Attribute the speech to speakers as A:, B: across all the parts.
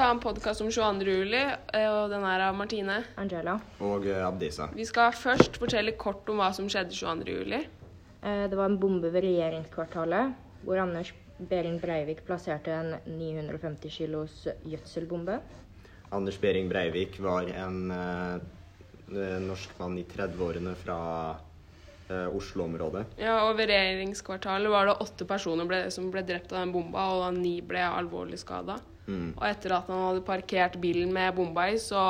A: skal ha en podkast om 22. juli, eh, og den er av Martine.
B: Angela.
C: Og eh, Abdisa.
A: Vi skal først fortelle kort om hva som skjedde 22. juli.
B: Eh, Det var en bombe ved regjeringskvartalet, hvor Anders Behring Breivik plasserte en 950 kilos gjødselbombe.
C: Anders Behring Breivik var en eh, norsk mann i 30-årene fra eh, Oslo-området.
A: Ja, og ved regjeringskvartalet var det åtte personer ble, som ble drept av den bomba, og ni ble alvorlig skada.
C: Mm.
A: Og etter at han hadde parkert bilen med bomba i, så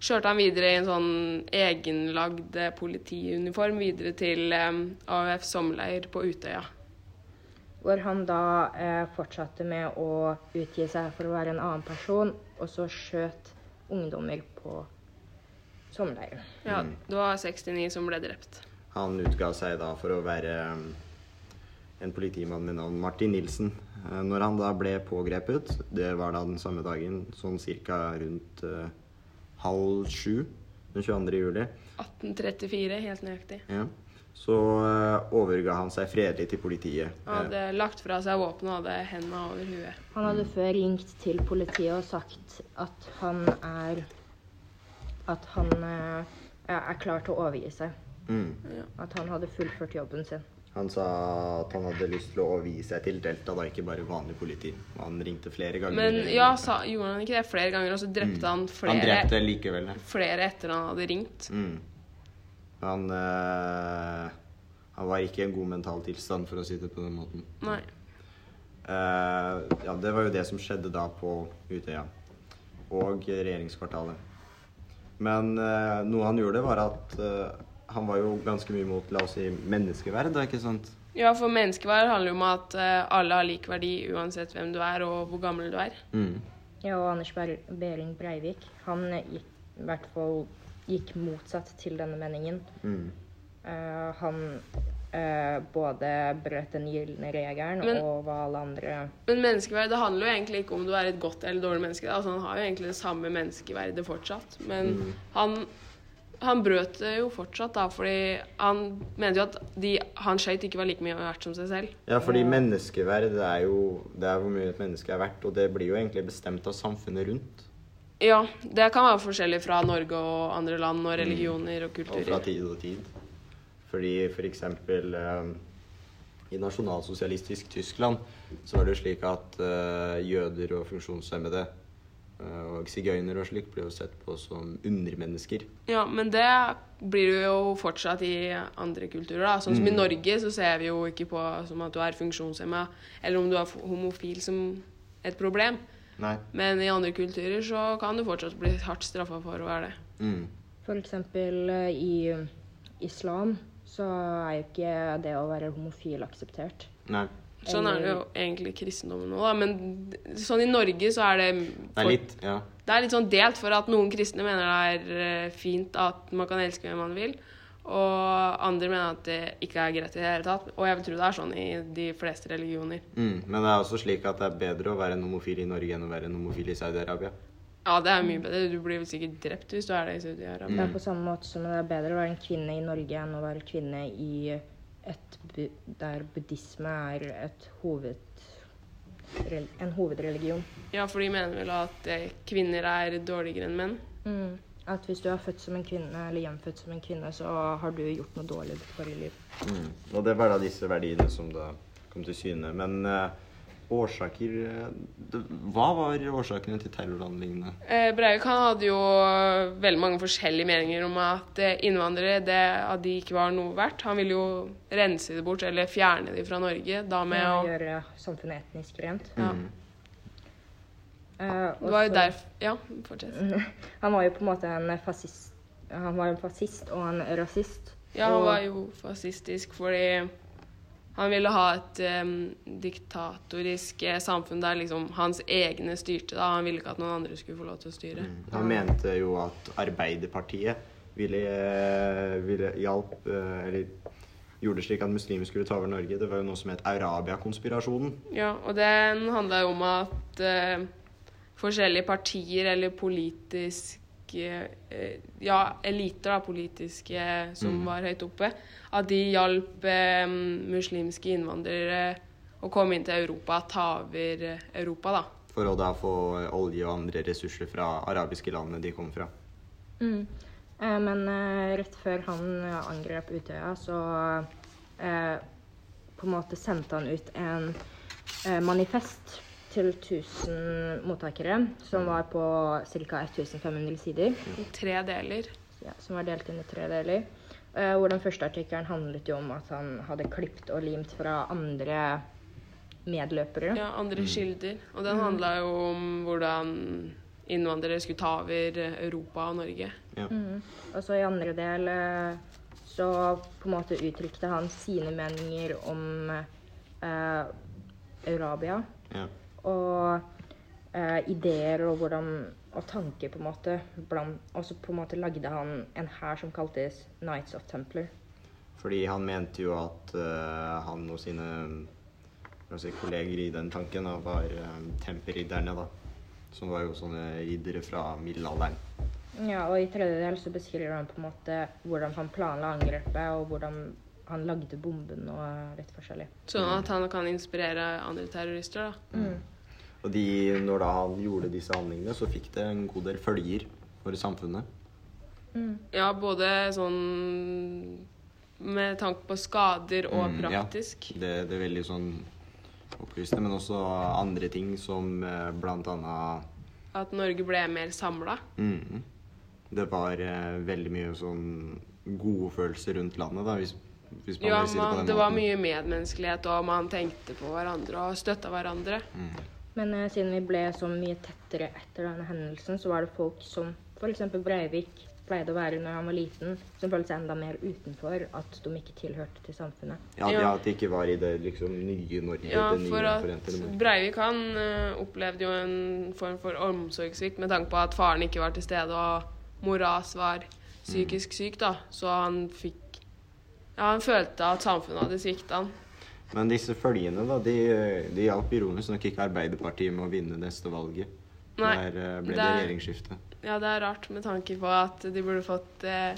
A: kjørte han videre i en sånn egenlagd politiuniform videre til eh, AUF sommerleir på Utøya.
B: Hvor han da eh, fortsatte med å utgi seg for å være en annen person, og så skjøt ungdommer på sommerleiren.
A: Ja, det var 69 som ble drept.
C: Han utga seg da for å være um, en politimann med navn Martin Nilsen. Eh, Når han da ble pågrepet, det var da den samme dagen, sånn ca. rundt uh, halv sju den 22. juli,
A: 1834, helt nøyaktig.
C: ja, så uh, overga han seg fredelig til politiet.
A: Han hadde lagt fra seg våpenet og hadde hendene over huet.
B: Han hadde før ringt til politiet og sagt at han er At han er klar til å overgi seg.
C: Mm.
B: At han hadde fullført jobben sin.
C: Han sa at han hadde lyst til å vise seg til Delta, da ikke bare vanlig politi. Han ringte flere ganger.
A: Men ja, sa, gjorde han ikke det flere ganger, og så drepte han flere,
C: Han drepte likevel.
A: flere etter han hadde ringt.
C: Mm. Han øh, Han var ikke i en god mental tilstand, for å si det på den måten.
A: Nei.
C: Uh, ja, det var jo det som skjedde da på Utøya. Og regjeringskvartalet. Men uh, noe han gjorde, var at eh, han var jo ganske mye mot, la oss si, menneskeverd, da, ikke sant?
A: Ja, for menneskeverd handler jo om at eh, alle har lik verdi uansett hvem du er og hvor gammel du er.
C: Mm.
B: Ja, og Anders Behring Breivik, han gikk i hvert fall gikk motsatt til denne meningen.
C: Mm.
B: Uh, han uh, både brøt den gylne regelen
A: Men-
B: og hva alle andre
A: Men menneskeverd det handler jo egentlig ikke om du er et godt eller dårlig menneske. Altså, han har jo egentlig det samme menneskeverdet fortsatt. Men han, han brøt det jo fortsatt, da, fordi han mente jo at de han skøyt, ikke var like mye verdt som seg selv.
C: Ja, fordi menneskeverd det er jo det er hvor mye et menneske er verdt, og det blir jo egentlig bestemt av samfunnet rundt.
A: Ja, det kan være forskjellig fra Norge og andre land og religioner og kulturer.
C: Og fra tid og tid. Fordi for eksempel eh, i nasjonalsosialistisk Tyskland så var det jo slik at eh, jøder og funksjonshemmede og sigøynere og slikt blir jo sett på som undermennesker.
A: Ja, men det blir du jo fortsatt i andre kulturer. da. Sånn som i Norge så ser vi jo ikke på som at du er funksjonshemma eller om du er homofil som et problem.
C: Nei.
A: Men i andre kulturer så kan du fortsatt bli hardt straffa for å være det.
C: Mm.
B: For eksempel eh, i islam så er jo ikke det å være homofil akseptert.
C: Nei.
A: Sånn er det jo egentlig i kristendommen da. Men sånn i Norge så er det
C: Det er litt Ja.
A: Det er litt sånn delt, for at noen kristne mener det er eh, fint at man kan elske hvem man vil. Og andre mener at det ikke er greit i det hele tatt. Og jeg vil tro det er sånn i de fleste religioner.
C: Mm. Men det er også slik at det er bedre å være en homofil i Norge enn å være en homofil i Saudi-Arabia.
A: Ja, det er mye bedre. Du blir vel sikkert drept hvis du er det i Saudi-Arabia.
B: Det er på samme måte som det er bedre å være en kvinne i Norge enn å være kvinne i et der buddhisme er et hoved, en hovedreligion.
A: Ja, for de mener vel at eh, kvinner er dårligere enn menn.
B: Mm. At hvis du er født som en kvinne, eller hjemfødt som en kvinne, så har du gjort noe dårlig i ditt forrige liv.
C: Mm. Og det var da disse verdiene som da kom til syne. Men eh, årsaker eh, Hva var årsakene til terrorhandlingene?
A: Eh, Breivik han hadde jo veldig mange forskjellige meninger om at eh, innvandrere det, at de ikke var noe verdt. Han ville jo rense det bort, eller fjerne de fra Norge. Da med å
B: gjøre samfunnet etnisk rent.
A: ja.
C: Mm.
B: Eh,
A: Det var jo derfor Ja, fortsett.
B: Han var jo på en måte en fascist. Han var en fascist og en rasist.
A: Ja, han var jo fascistisk fordi han ville ha et um, diktatorisk eh, samfunn der liksom hans egne styrte. da. Han ville ikke at noen andre skulle få lov til å styre.
C: Han mente jo at Arbeiderpartiet ville, eh, ville hjalp eh, Eller gjorde slik at muslimer skulle ta over Norge. Det var jo noe som het Arabia-konspirasjonen.
A: Ja, og den handla jo om at uh, forskjellige partier eller politiske eh, Ja, eliter, da, politiske, som var høyt oppe, at de hjalp eh, muslimske innvandrere å komme inn til Europa, ta over eh, Europa, da.
C: For å da få olje og andre ressurser fra arabiske landene de kom fra.
B: Mm. Eh, men eh, rett før han eh, angrep Utøya, så eh, på en måte sendte han ut en eh, manifest til 1000 mottakere, som var på ca. 1500 sider.
A: Tre deler.
B: Ja, som var delt inn i tre deler. Eh, hvor den første artikkelen handlet jo om at han hadde klipt og limt fra andre medløpere.
A: Ja, andre kilder. Og den handla jo om hvordan innvandrere skulle ta over Europa og Norge.
C: Ja.
B: Mm. Og så i andre del eh, så på en måte uttrykte han sine meninger om eh, Eurabia.
C: Ja.
B: Og eh, ideer og hvordan og tanker, på en måte. Og så på en måte lagde han en hær som kaltes Knights of Templar.
C: Fordi han mente jo at uh, han og sine si, kolleger i den tanken da, var um, temperridderne, da. Som var jo sånne riddere fra middelalderen.
B: Ja, og i tredje del så beskriver han på en måte hvordan han planla angrepet, og hvordan han lagde bomben og litt forskjellig.
A: Sånn at han kan inspirere andre terrorister, da.
B: Mm.
C: Og de, når da han gjorde disse handlingene, så fikk det en god del følger for samfunnet.
B: Mm.
A: Ja, både sånn med tanke på skader og
C: Mm, ja. Det, det er veldig sånn opplyste, men også andre ting som eh, blant annet
A: At Norge ble mer samla.
C: mm, Det var eh, veldig mye sånn gode følelser rundt landet, da, hvis,
A: Ja,
C: vil si det på
A: man, det var mye medmenneskelighet, og man tenkte på hverandre og støtta hverandre.
C: Mm.
B: Men eh, siden vi ble så mye tettere etter denne hendelsen, så var det folk som f.eks. Breivik pleide å være når han var liten, som følte seg enda mer utenfor, at de ikke tilhørte til samfunnet.
C: Ja, ja,
A: Ja.
C: at de ikke var i det liksom nye Norge,
A: Ja,
C: det nye
A: for at. Breivik han uh, opplevde jo en form for omsorgssvikt med tanke på at faren ikke var til stede, og moras var psykisk syk, da. Så han fikk Ja, han følte at samfunnet hadde svikta han.
C: Men disse følgene, da, de, de hjalp ironisk nok ikke Arbeiderpartiet med å vinne neste valget.
A: Nei,
C: Der eh, ble det
A: det er-
C: regjeringsskifte.
A: Ja, det er rart med tanke på at de burde fått eh,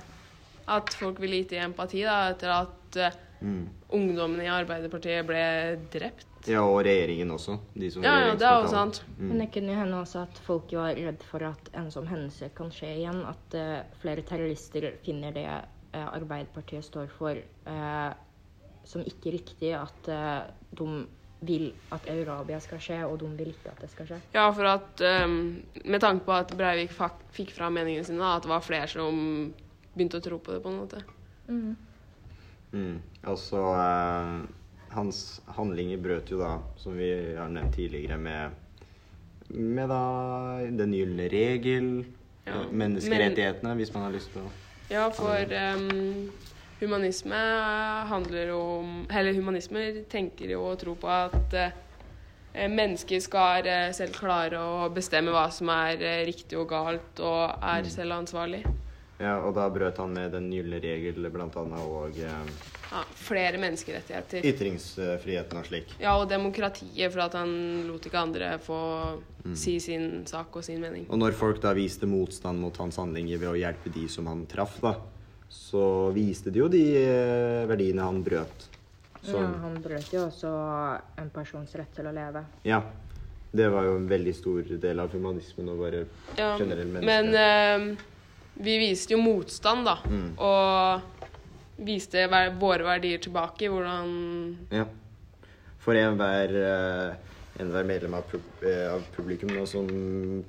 A: At folk ville gitt dem empati da, etter at eh,
C: Mm.
A: ungdommene i Arbeiderpartiet ble drept.
C: Ja, og regjeringen også. De som
A: Ja, ja, det er
C: også
A: sant.
C: Mm.
B: Men det kunne hende også at folk var redd for at en sånn hendelse kan skje igjen. At eh, flere terrorister finner det Arbeiderpartiet står for, eh, som ikke riktig. At eh, de vil at Eurabia skal skje, og de vil ikke at det skal skje.
A: Ja, for at um, Med tanke på at Breivik fak fikk fram meningene sine, at det var flere som begynte å tro på det, på en måte.
B: Mm.
C: Mm. Altså eh, Hans handlinger brøt jo da, som vi har nevnt tidligere, med med da den gylne regel,
A: Ja,
C: menneskerettighetene, menneskerettighetene, hvis man har lyst på
A: Ja, for um, humanisme handler jo om Eller humanisme tenker jo og tror på at uh, mennesker skal uh, selv klare å bestemme hva som er uh, riktig og galt, og er selv ansvarlig.
C: Ja, og da brøt han med den gylne regel blant annet og
A: Ja, flere menneskerettigheter.
C: ytringsfriheten og slik.
A: Ja, og demokratiet, for at han lot ikke andre få
C: Mm.
A: si sin sak og sin mening.
C: Og når folk da viste motstand mot hans handlinger ved å hjelpe de som han traff, da, så viste det jo de eh, verdiene han brøt.
B: Ja, han brøt jo også en persons rett til å leve.
C: ja. Det var jo en veldig stor del av humanismen og bare
A: Ja,
C: generell
A: men
C: menneskerett.
A: eh, vi viste jo motstand, da.
C: Mm.
A: Og viste våre verdier tilbake. Hvordan
C: Ja. For enhver uh, enhver medlem av, eh, av publikum da, som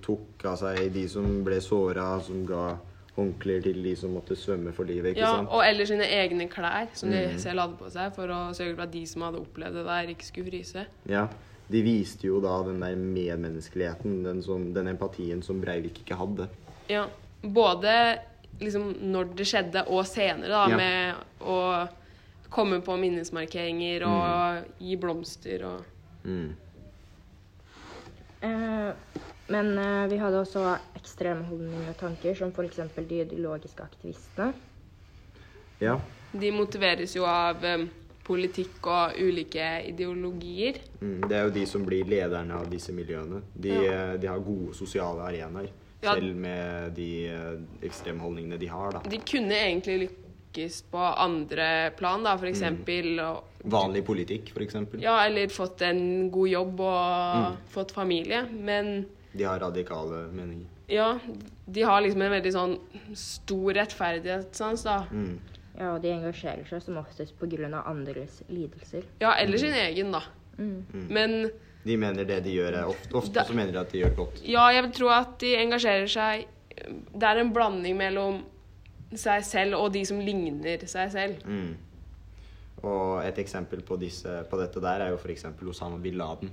C: tok av seg de som ble såra, som ga håndklær til de som måtte svømme for livet, ikke
A: Ja,
C: sant?
A: og eller sine egne klær, som de
C: Mm.
A: selv hadde på seg, for å sørge for at de som hadde opplevd det der, ikke skulle fryse.
C: Ja. De viste jo da den der medmenneskeligheten, den, som, den empatien som Breivik ikke hadde.
A: Ja, både liksom når det skjedde, og senere, da,
C: Ja.
A: med å komme på minnesmarkeringer og gi blomster og
C: Mm.
B: Eh, men eh, vi hadde også ekstreme holdninger og tanker, som f.eks. de ideologiske aktivistene.
C: Ja.
A: De motiveres jo av eh, politikk og ulike ideologier.
C: Mm. Det er jo de som blir lederne av disse miljøene. De, ja. de har gode sosiale arenaer.
A: Ja.
C: Selv med de ekstremholdningene ekstreme holdningene de har, da.
A: De kunne egentlig lykkes på andre plan, da, eksempel. Og,
C: Vanlig politikk, f.eks.
A: ja, eller fått en god jobb og fått familie. Men
C: De har radikale meninger.
A: ja, de har liksom en veldig sånn stor rettferdighetssans, da.
C: Mm.
B: Ja, og de engasjerer seg som oftest pga. andres lidelser.
A: Ja, eller sin egen, da.
B: Mm.
A: Men
C: De mener det de gjør, er ofte, ofte
A: Da-
C: så mener de at de gjør godt.
A: ja, jeg vil tro at de engasjerer seg Det er en blanding mellom seg selv og de som ligner seg selv.
C: Mm. Og et eksempel på, disse, på dette der er jo f.eks. Osama bin Laden.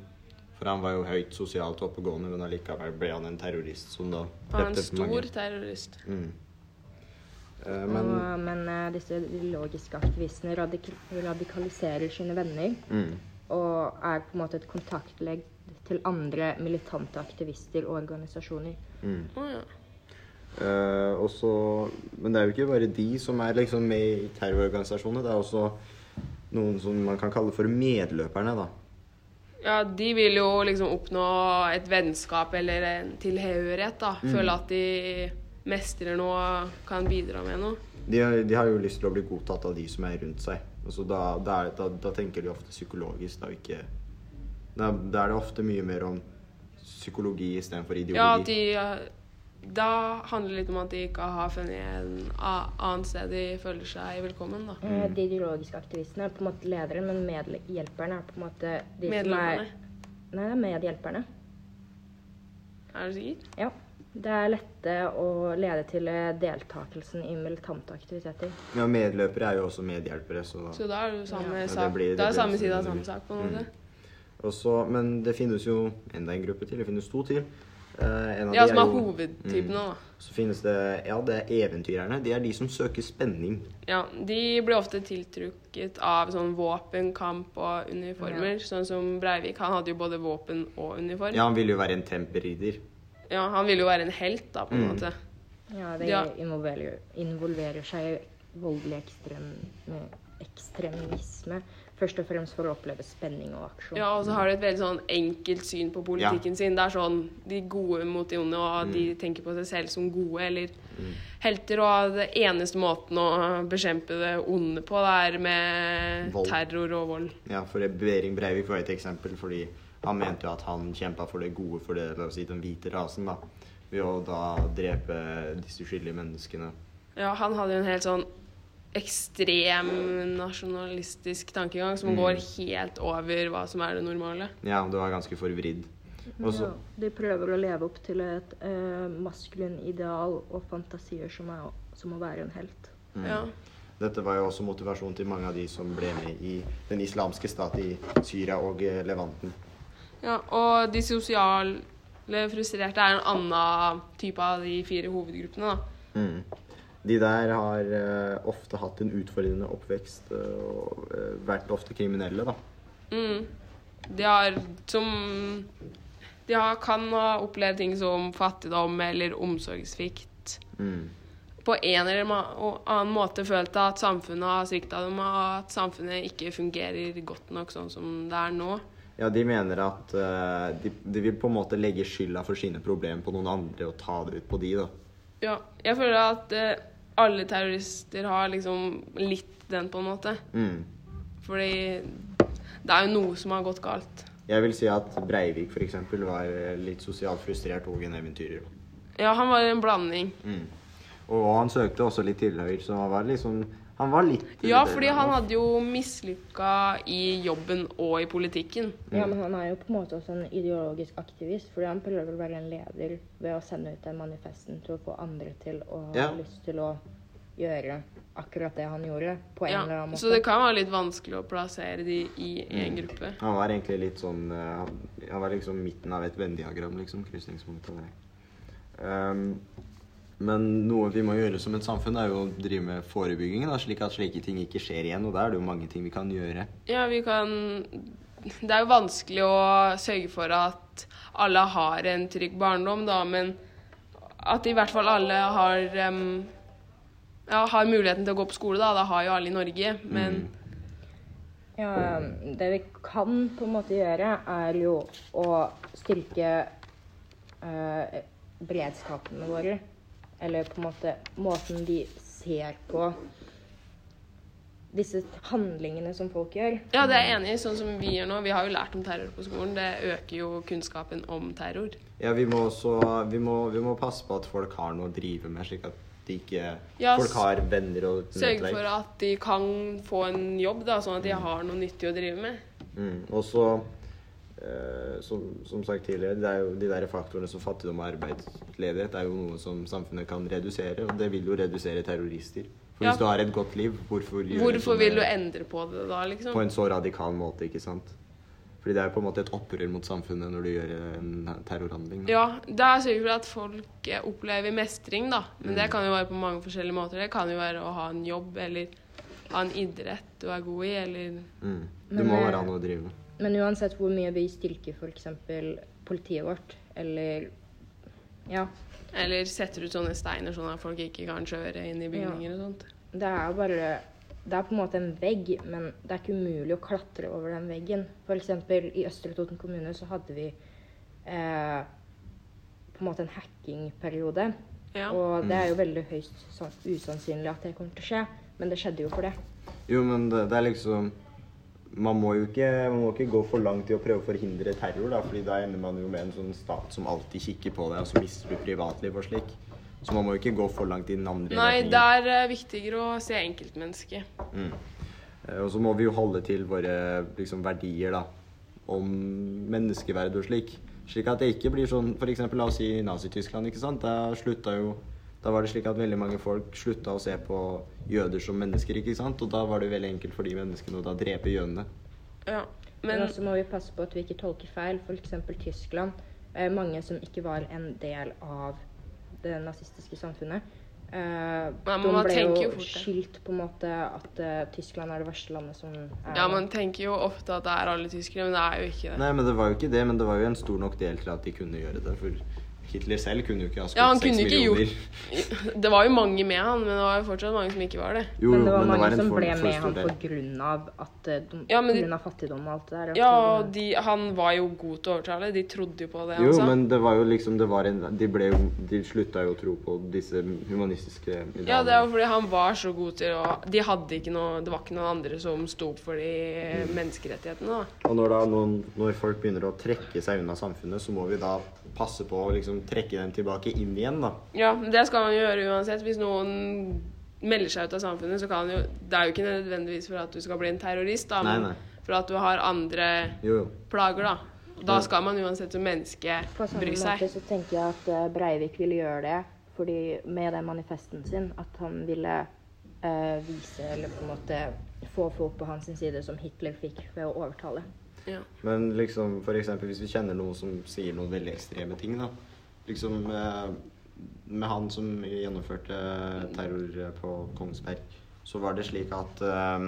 C: For han var jo høyt sosialt oppegående, men allikevel ble han en terrorist som da
A: Han er en
C: stor mange.
A: terrorist.
C: Mm. Uh, men
B: og, men uh, disse ideologiske aktivistene radik radikaliserer sine venner
C: mm.
B: Og er på en måte et kontaktledd til andre militante aktivister og organisasjoner.
C: Mm.
A: Å ja.
C: Eh, og men det er jo ikke bare de som er liksom med i terrororganisasjonene. Det er også noen som man kan kalle for medløperne, da.
A: Ja, de vil jo liksom oppnå et vennskap eller en tilhørighet, da.
C: Mm.
A: Føle at de mestrer noe kan bidra med noe.
C: De, har- de har jo lyst til å bli godtatt av de som er rundt seg. Altså, da, da, da, da tenker de ofte psykologisk, da, ikke da, da er det ofte mye mer om psykologi istedenfor ideologi.
A: Ja, de eh, Da handler det litt om at de ikke har funnet en annet sted de føler seg velkommen, da.
B: Mm. De ideologiske aktivistene er på en måte ledere, men medhjelperne er på en måte de som er Nei, det er medhjelperne.
A: Er du sikker?
B: Ja. Det er lette å lede til eh, deltakelsen i militante aktiviteter.
C: Ja, medløpere er jo også medhjelpere, så da
A: Så da er det jo samme
C: Ja, det blir- det
A: det er samme side av samme sak, på en måte.
C: Mm. Også, Men det finnes jo enda en gruppe til. Det finnes to til. Uh, en av
A: Ja,
C: de
A: som er
C: jo-
A: hovedtypene, da.
C: Så finnes det Ja, det er eventyrerne. De er de som søker spenning.
A: Ja, de blir ofte tiltrukket av sånn våpen, kamp og uniformer. Sånn som Breivik. Han hadde jo både våpen og uniform.
C: Ja, han ville jo være en temperridder.
A: Ja, han vil jo være en helt, da, på en
C: Mm.
A: måte.
B: Ja, det
A: Ja.
B: Involverer, involverer seg i voldelig ekstrem, ekstremisme. Først og fremst for å oppleve spenning og aksjon.
A: Ja, og så har de et veldig sånn enkelt syn på politikken sin. Det er sånn de gode mot de onde, og
C: Mm.
A: de tenker på seg selv som gode eller helter. Og det eneste måten å bekjempe det onde på, det er med
C: Vold.
A: terror og vold.
C: Ja, for Behring Breivik var et eksempel, fordi han mente jo at han kjempa for det gode for det, la oss si, den hvite rasen, da. Ved å da drepe disse uskyldige menneskene.
A: Ja, han hadde jo en helt sånn ekstrem nasjonalistisk tankegang som
C: Mm.
A: går helt over hva som er det normale.
C: Ja, det var ganske forvridd. Også,
B: Ja, de prøver å leve opp til et eh, maskulin ideal og fantasier som, er, som å være en helt.
C: mm.
A: Ja.
C: Dette var jo også motivasjon til mange av de som ble med i den islamske stat i Syria og eh, Levanten.
A: Ja. Og de sosiale frustrerte er en annen type av de fire hovedgruppene, da.
C: Mm. De der har uh, ofte hatt en utfordrende oppvekst uh, og uh, vært ofte kriminelle, da.
A: Mm. De har som De har, kan ha opplevd ting som fattigdom eller omsorgssvikt.
C: Mm.
A: På en eller annen måte følt at samfunnet har svikta dem, og at samfunnet ikke fungerer godt nok sånn som det er nå.
C: Ja, de mener at uh, de, de vil på en måte legge skylda for sine problemer på noen andre og ta det ut på de, da.
A: Ja, jeg føler at uh, alle terrorister har liksom litt den, på en måte.
C: Mm.
A: Fordi det er jo noe som har gått galt.
C: Jeg vil si at Breivik f.eks. var eh, litt sosialt frustrert og en eventyrer.
A: Ja, han var en blanding.
C: Mm. Og han søkte også litt tilhør, så han var liksom Han var litt
A: Ja, fordi han hadde jo mislykka i jobben og i politikken.
B: Ja, men han er jo på en måte også en ideologisk aktivist, fordi han prøver å være en leder ved å sende ut den manifesten til å få andre til å ha
C: Ja.
B: lyst til å gjøre akkurat det han gjorde, på en
A: Ja,
B: eller annen måte.
A: så det kan være litt vanskelig å plassere de i en gruppe.
C: Han var egentlig litt sånn eh, Han, han var liksom midten av et Venn-diagram, liksom. Krysningspunktet der. Um, men noe vi må gjøre som et samfunn, er jo å drive med forebygging, da, slik at slike ting ikke skjer igjen. Og da er det jo mange ting vi kan gjøre.
A: Ja, vi kan Det er jo vanskelig å sørge for at alle har en trygg barndom, da, men at i hvert fall alle har um, ja, har muligheten til å gå på skole, da. Det har jo alle i Norge, men
B: Ja, det vi kan på en måte gjøre, er jo å styrke uh, beredskapene våre. Eller på en måte måten vi ser på disse handlingene som folk gjør.
A: Ja, det er jeg enig i. Sånn som vi gjør nå. Vi har jo lært om terror på skolen. Det øker jo kunnskapen om terror.
C: Ja, vi må også vi må, vi må passe på at folk har noe å drive med, slik at de ikke
A: Ja,
C: Folk har venner og
A: Sørge for at de kan få en jobb, da, sånn at de har noe nyttig å drive med.
C: Mm. Og så, som, som sagt tidligere, det er jo de der faktorene som fattigdom og arbeidsledighet er jo noe som samfunnet kan redusere, og det vil jo redusere terrorister. For
A: Ja.
C: hvis du har et godt liv, hvorfor
A: Hvorfor vil du endre på det da, liksom?
C: På en så radikal måte, ikke sant? Fordi det er på en måte et opprør mot samfunnet når du gjør en terrorhandling. da.
A: Ja, det er sikkert at folk eh, opplever mestring, da. Men
C: Mm.
A: det kan jo være på mange forskjellige måter. Det kan jo være å ha en jobb, eller ha en idrett du er god i, eller
C: Mm. Det må
B: eh,
C: være an å drive med.
B: Men uansett hvor mye vi styrker f.eks. politiet vårt, eller Ja.
A: Eller setter ut sånne steiner sånn at folk ikke kan kjøre inn i bygninger og sånt.
B: Det er bare Det er på en måte en vegg, men det er ikke umulig å klatre over den veggen. F.eks. i Østre Toten kommune så hadde vi eh, på en måte en hackingperiode.
A: Ja.
B: Og det er jo veldig høyst usannsynlig at det kommer til å skje, men det skjedde jo for det.
C: Jo, men det, det er liksom man må jo ikke, man må ikke gå for langt i å prøve å forhindre terror, da, fordi da ender man jo med en sånn stat som alltid kikker på deg, og så mister du privatliv og slik. Så man må jo ikke gå for langt i den andre
A: Nei,
C: retningen.
A: det er eh, viktigere å se enkeltmennesket.
C: Mm. Eh, Og så må vi jo holde til våre liksom, verdier da, om menneskeverd og slik. Slik at det ikke blir sånn For eksempel, la oss si Nazi-Tyskland. ikke sant? Da slutta jo da var det slik at veldig mange folk slutta å se på jøder som mennesker. ikke sant? Og da var det veldig enkelt for de menneskene å da drepe jødene.
A: Ja.
B: Men
A: Men
B: også må vi passe på at vi ikke tolker feil. F.eks. Tyskland. Eh, mange som ikke var en del av det nazistiske samfunnet. Eh,
A: men
B: de
A: man
B: ble jo skyldt på en måte at uh, Tyskland er det verste landet som er
A: ja, man tenker jo ofte at det er alle tyskere, men det er jo ikke det.
C: Nei, men det var jo ikke det, men det var jo en stor nok del til at de kunne gjøre det. For Hitler selv kunne jo ikke ha skutt
A: Ja,
C: seks
A: ja,
C: millioner.
A: gjort Det var jo mange med han, men det var jo fortsatt mange som ikke var det.
C: Jo,
B: men det var mange
C: en
B: som ble med han pga. at eh, de,
A: Ja, men de-
B: grunn av fattigdom og alt det der.
A: Ja, og de, han var jo god til å overtale. De trodde jo på det han
C: Jo,
A: sa.
C: men det var jo liksom det var en, De ble jo De slutta jo å tro på disse humanistiske idealene.
A: Ja, det er jo fordi han var så god til å De hadde ikke noe Det var ikke noen andre som sto opp for de menneskerettighetene, da.
C: Og når, da noen, når folk begynner å trekke seg unna samfunnet, så må vi da passe på å liksom trekke dem tilbake inn igjen, da.
A: Ja, det skal man jo gjøre uansett. Hvis noen melder seg ut av samfunnet, så kan jo Det er jo ikke nødvendigvis for at du skal bli en terrorist, da, men
C: nei.
A: for at du har andre
C: Jo, jo.
A: plager, da. Da skal man uansett som menneske
B: på samme
A: bry
B: måte
A: seg.
B: så tenker jeg at eh, Breivik ville gjøre det fordi med den manifesten sin at han ville eh, vise eller på en måte få folk på hans side som Hitler fikk ved å overtale.
A: Ja.
C: Men liksom, for eksempel hvis vi kjenner noen som sier noen veldig ekstreme ting, da. Liksom eh, med han som gjennomførte terror på Kongsberg, så var det slik at eh,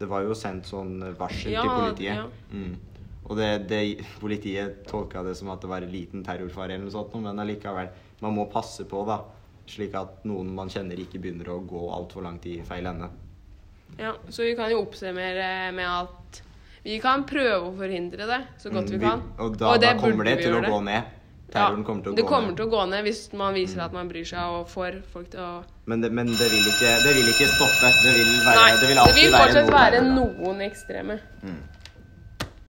C: det var jo sendt sånn varsel
A: Ja,
C: til politiet.
A: ja.
C: Mm. Og det, det, politiet tolka det som at det var en liten terrorfare eller noe sånt, men allikevel. Man må passe på, da. Slik at noen man kjenner ikke begynner å gå altfor langt i feil ende.
A: ja. Så vi kan jo oppsummere med at vi kan prøve å forhindre det så godt
C: Mm,
A: vi
C: og
A: kan.
C: Og da, da kommer det til å gå ned. Terroren kommer til å
A: det kommer til å gå ned hvis man viser at man bryr seg og får folk til å
C: Men det, men det, vil, ikke, det vil ikke stoppe. Det vil, være,
A: Nei,
C: det vil
A: det
C: alltid
A: vil
C: være
A: fortsatt være noen ekstreme.
C: Mm.